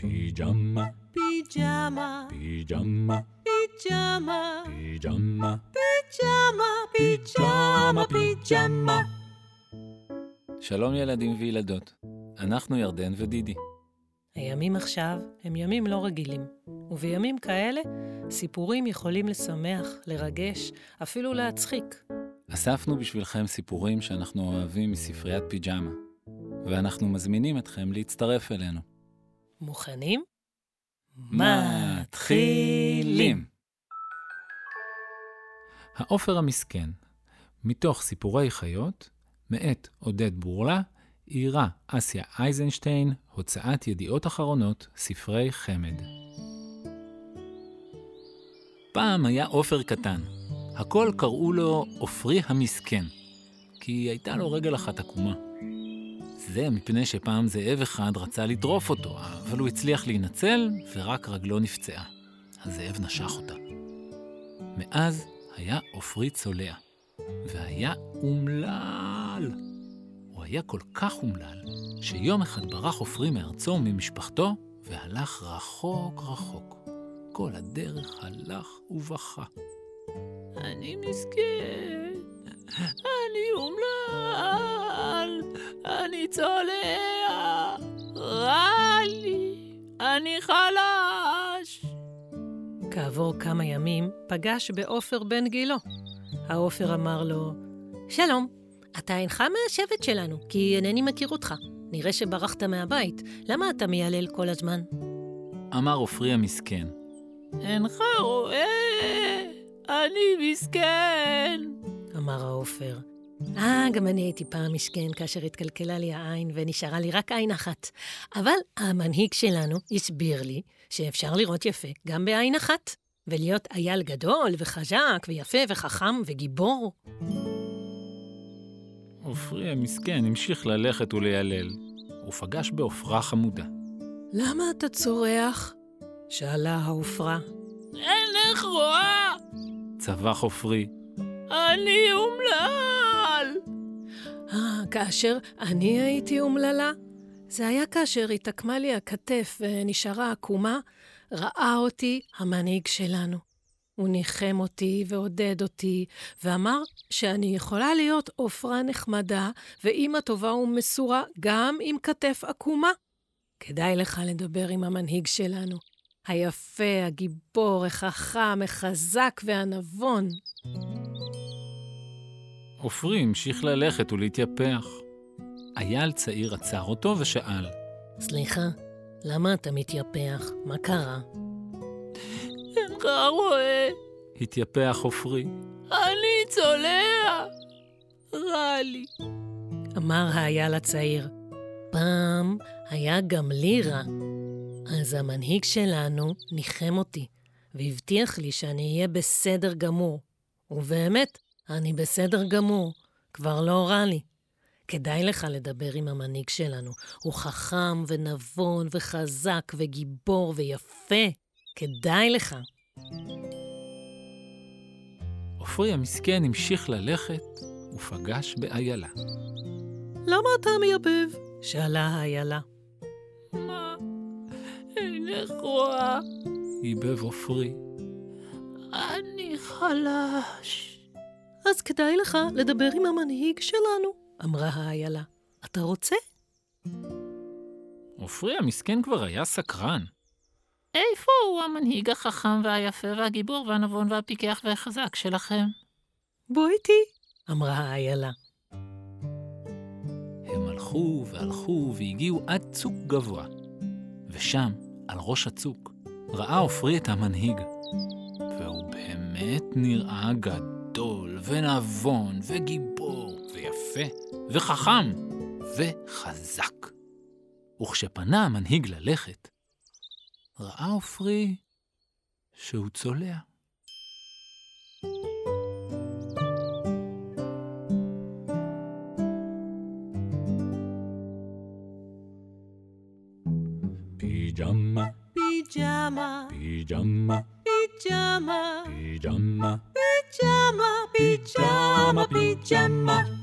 פיג'מה, פיג'מה, פיג'מה, פיג'מה, פיג'מה, פיג'מה, פיג'מה, פיג'מה. שלום ילדים וילדות, אנחנו ירדן ודידי. הימים עכשיו הם ימים לא רגילים, ובימים כאלה סיפורים יכולים לשמח, לרגש, אפילו להצחיק. אספנו בשבילכם סיפורים שאנחנו אוהבים מספריית פיג'מה, ואנחנו מזמינים אתכם להצטרף אלינו. מוכנים? מתחילים! העופר המסכן, מתוך סיפורי חיות, מאת עודד בורלה, עירה אסיה אייזנשטיין, הוצאת ידיעות אחרונות, ספרי חמד. פעם היה עופר קטן. הכל קראו לו עופרי המסכן, כי הייתה לו רגל אחת עקומה. זה מפני שפעם זאב אחד רצה לטרוף אותו, אבל הוא הצליח להינצל, ורק רגלו נפצעה. הזאב נשך אותה. מאז היה עופרי צולע, והיה אומלל. הוא היה כל כך אומלל, שיום אחד ברח עופרי מארצו וממשפחתו, והלך רחוק רחוק. כל הדרך הלך ובכה. אני מסכן, אני אומלל, אני צולע, רע לי, אני חלש. כעבור כמה ימים פגש בעופר בן גילו. העופר אמר לו, שלום, אתה אינך מהשבט שלנו, כי אינני מכיר אותך. נראה שברחת מהבית, למה אתה מיילל כל הזמן? אמר עופרי המסכן, אינך רואה, אני מסכן. אמר העופר. אה, גם אני הייתי פעם מסכן כאשר התקלקלה לי העין ונשארה לי רק עין אחת. אבל המנהיג שלנו הסביר לי שאפשר לראות יפה גם בעין אחת, ולהיות אייל גדול וחזק ויפה וחכם וגיבור. עופרי המסכן המשיך ללכת וליילל. הוא פגש בעופרה חמודה. למה אתה צורח? שאלה העופרה. אינך רואה! צווח עופרי. אני אומלל! כאשר אני הייתי אומללה? זה היה כאשר התעקמה לי הכתף ונשארה עקומה, ראה אותי המנהיג שלנו. הוא ניחם אותי ועודד אותי, ואמר שאני יכולה להיות עופרה נחמדה ואימא טובה ומסורה גם עם כתף עקומה. כדאי לך לדבר עם המנהיג שלנו, היפה, הגיבור, החכם, החזק והנבון. עופרי המשיך ללכת ולהתייפח. אייל צעיר עצר אותו ושאל, סליחה, למה אתה מתייפח? מה קרה? אינך רואה, התייפח עופרי. אני צולע, רע לי. אמר האייל הצעיר. פעם היה גם לי רע. אז המנהיג שלנו ניחם אותי, והבטיח לי שאני אהיה בסדר גמור. ובאמת, אני בסדר גמור, כבר לא רע לי. כדאי לך לדבר עם המנהיג שלנו. הוא חכם ונבון וחזק וגיבור ויפה. כדאי לך. עופרי המסכן המשיך ללכת ופגש באיילה. למה אתה מייבב? שאלה האיילה. מה? אינך רואה? ייבב עופרי. אני חלש. אז כדאי לך לדבר עם המנהיג שלנו, אמרה האיילה. אתה רוצה? עופרי המסכן כבר היה סקרן. איפה הוא המנהיג החכם והיפה והגיבור והנבון והפיקח והחזק שלכם? בוא איתי, אמרה האיילה. הם הלכו והלכו והגיעו עד צוק גבוה. ושם, על ראש הצוק, ראה עופרי את המנהיג. והוא באמת נראה גדול ונבון וגיבור ויפה וחכם וחזק. וכשפנה המנהיג ללכת, ראה עופרי שהוא צולע. פיג'מה, פיג'מה, פיג'מה, פיג'מה, פיג'מה, פיג'מה, פיג'מה, פיג'מה.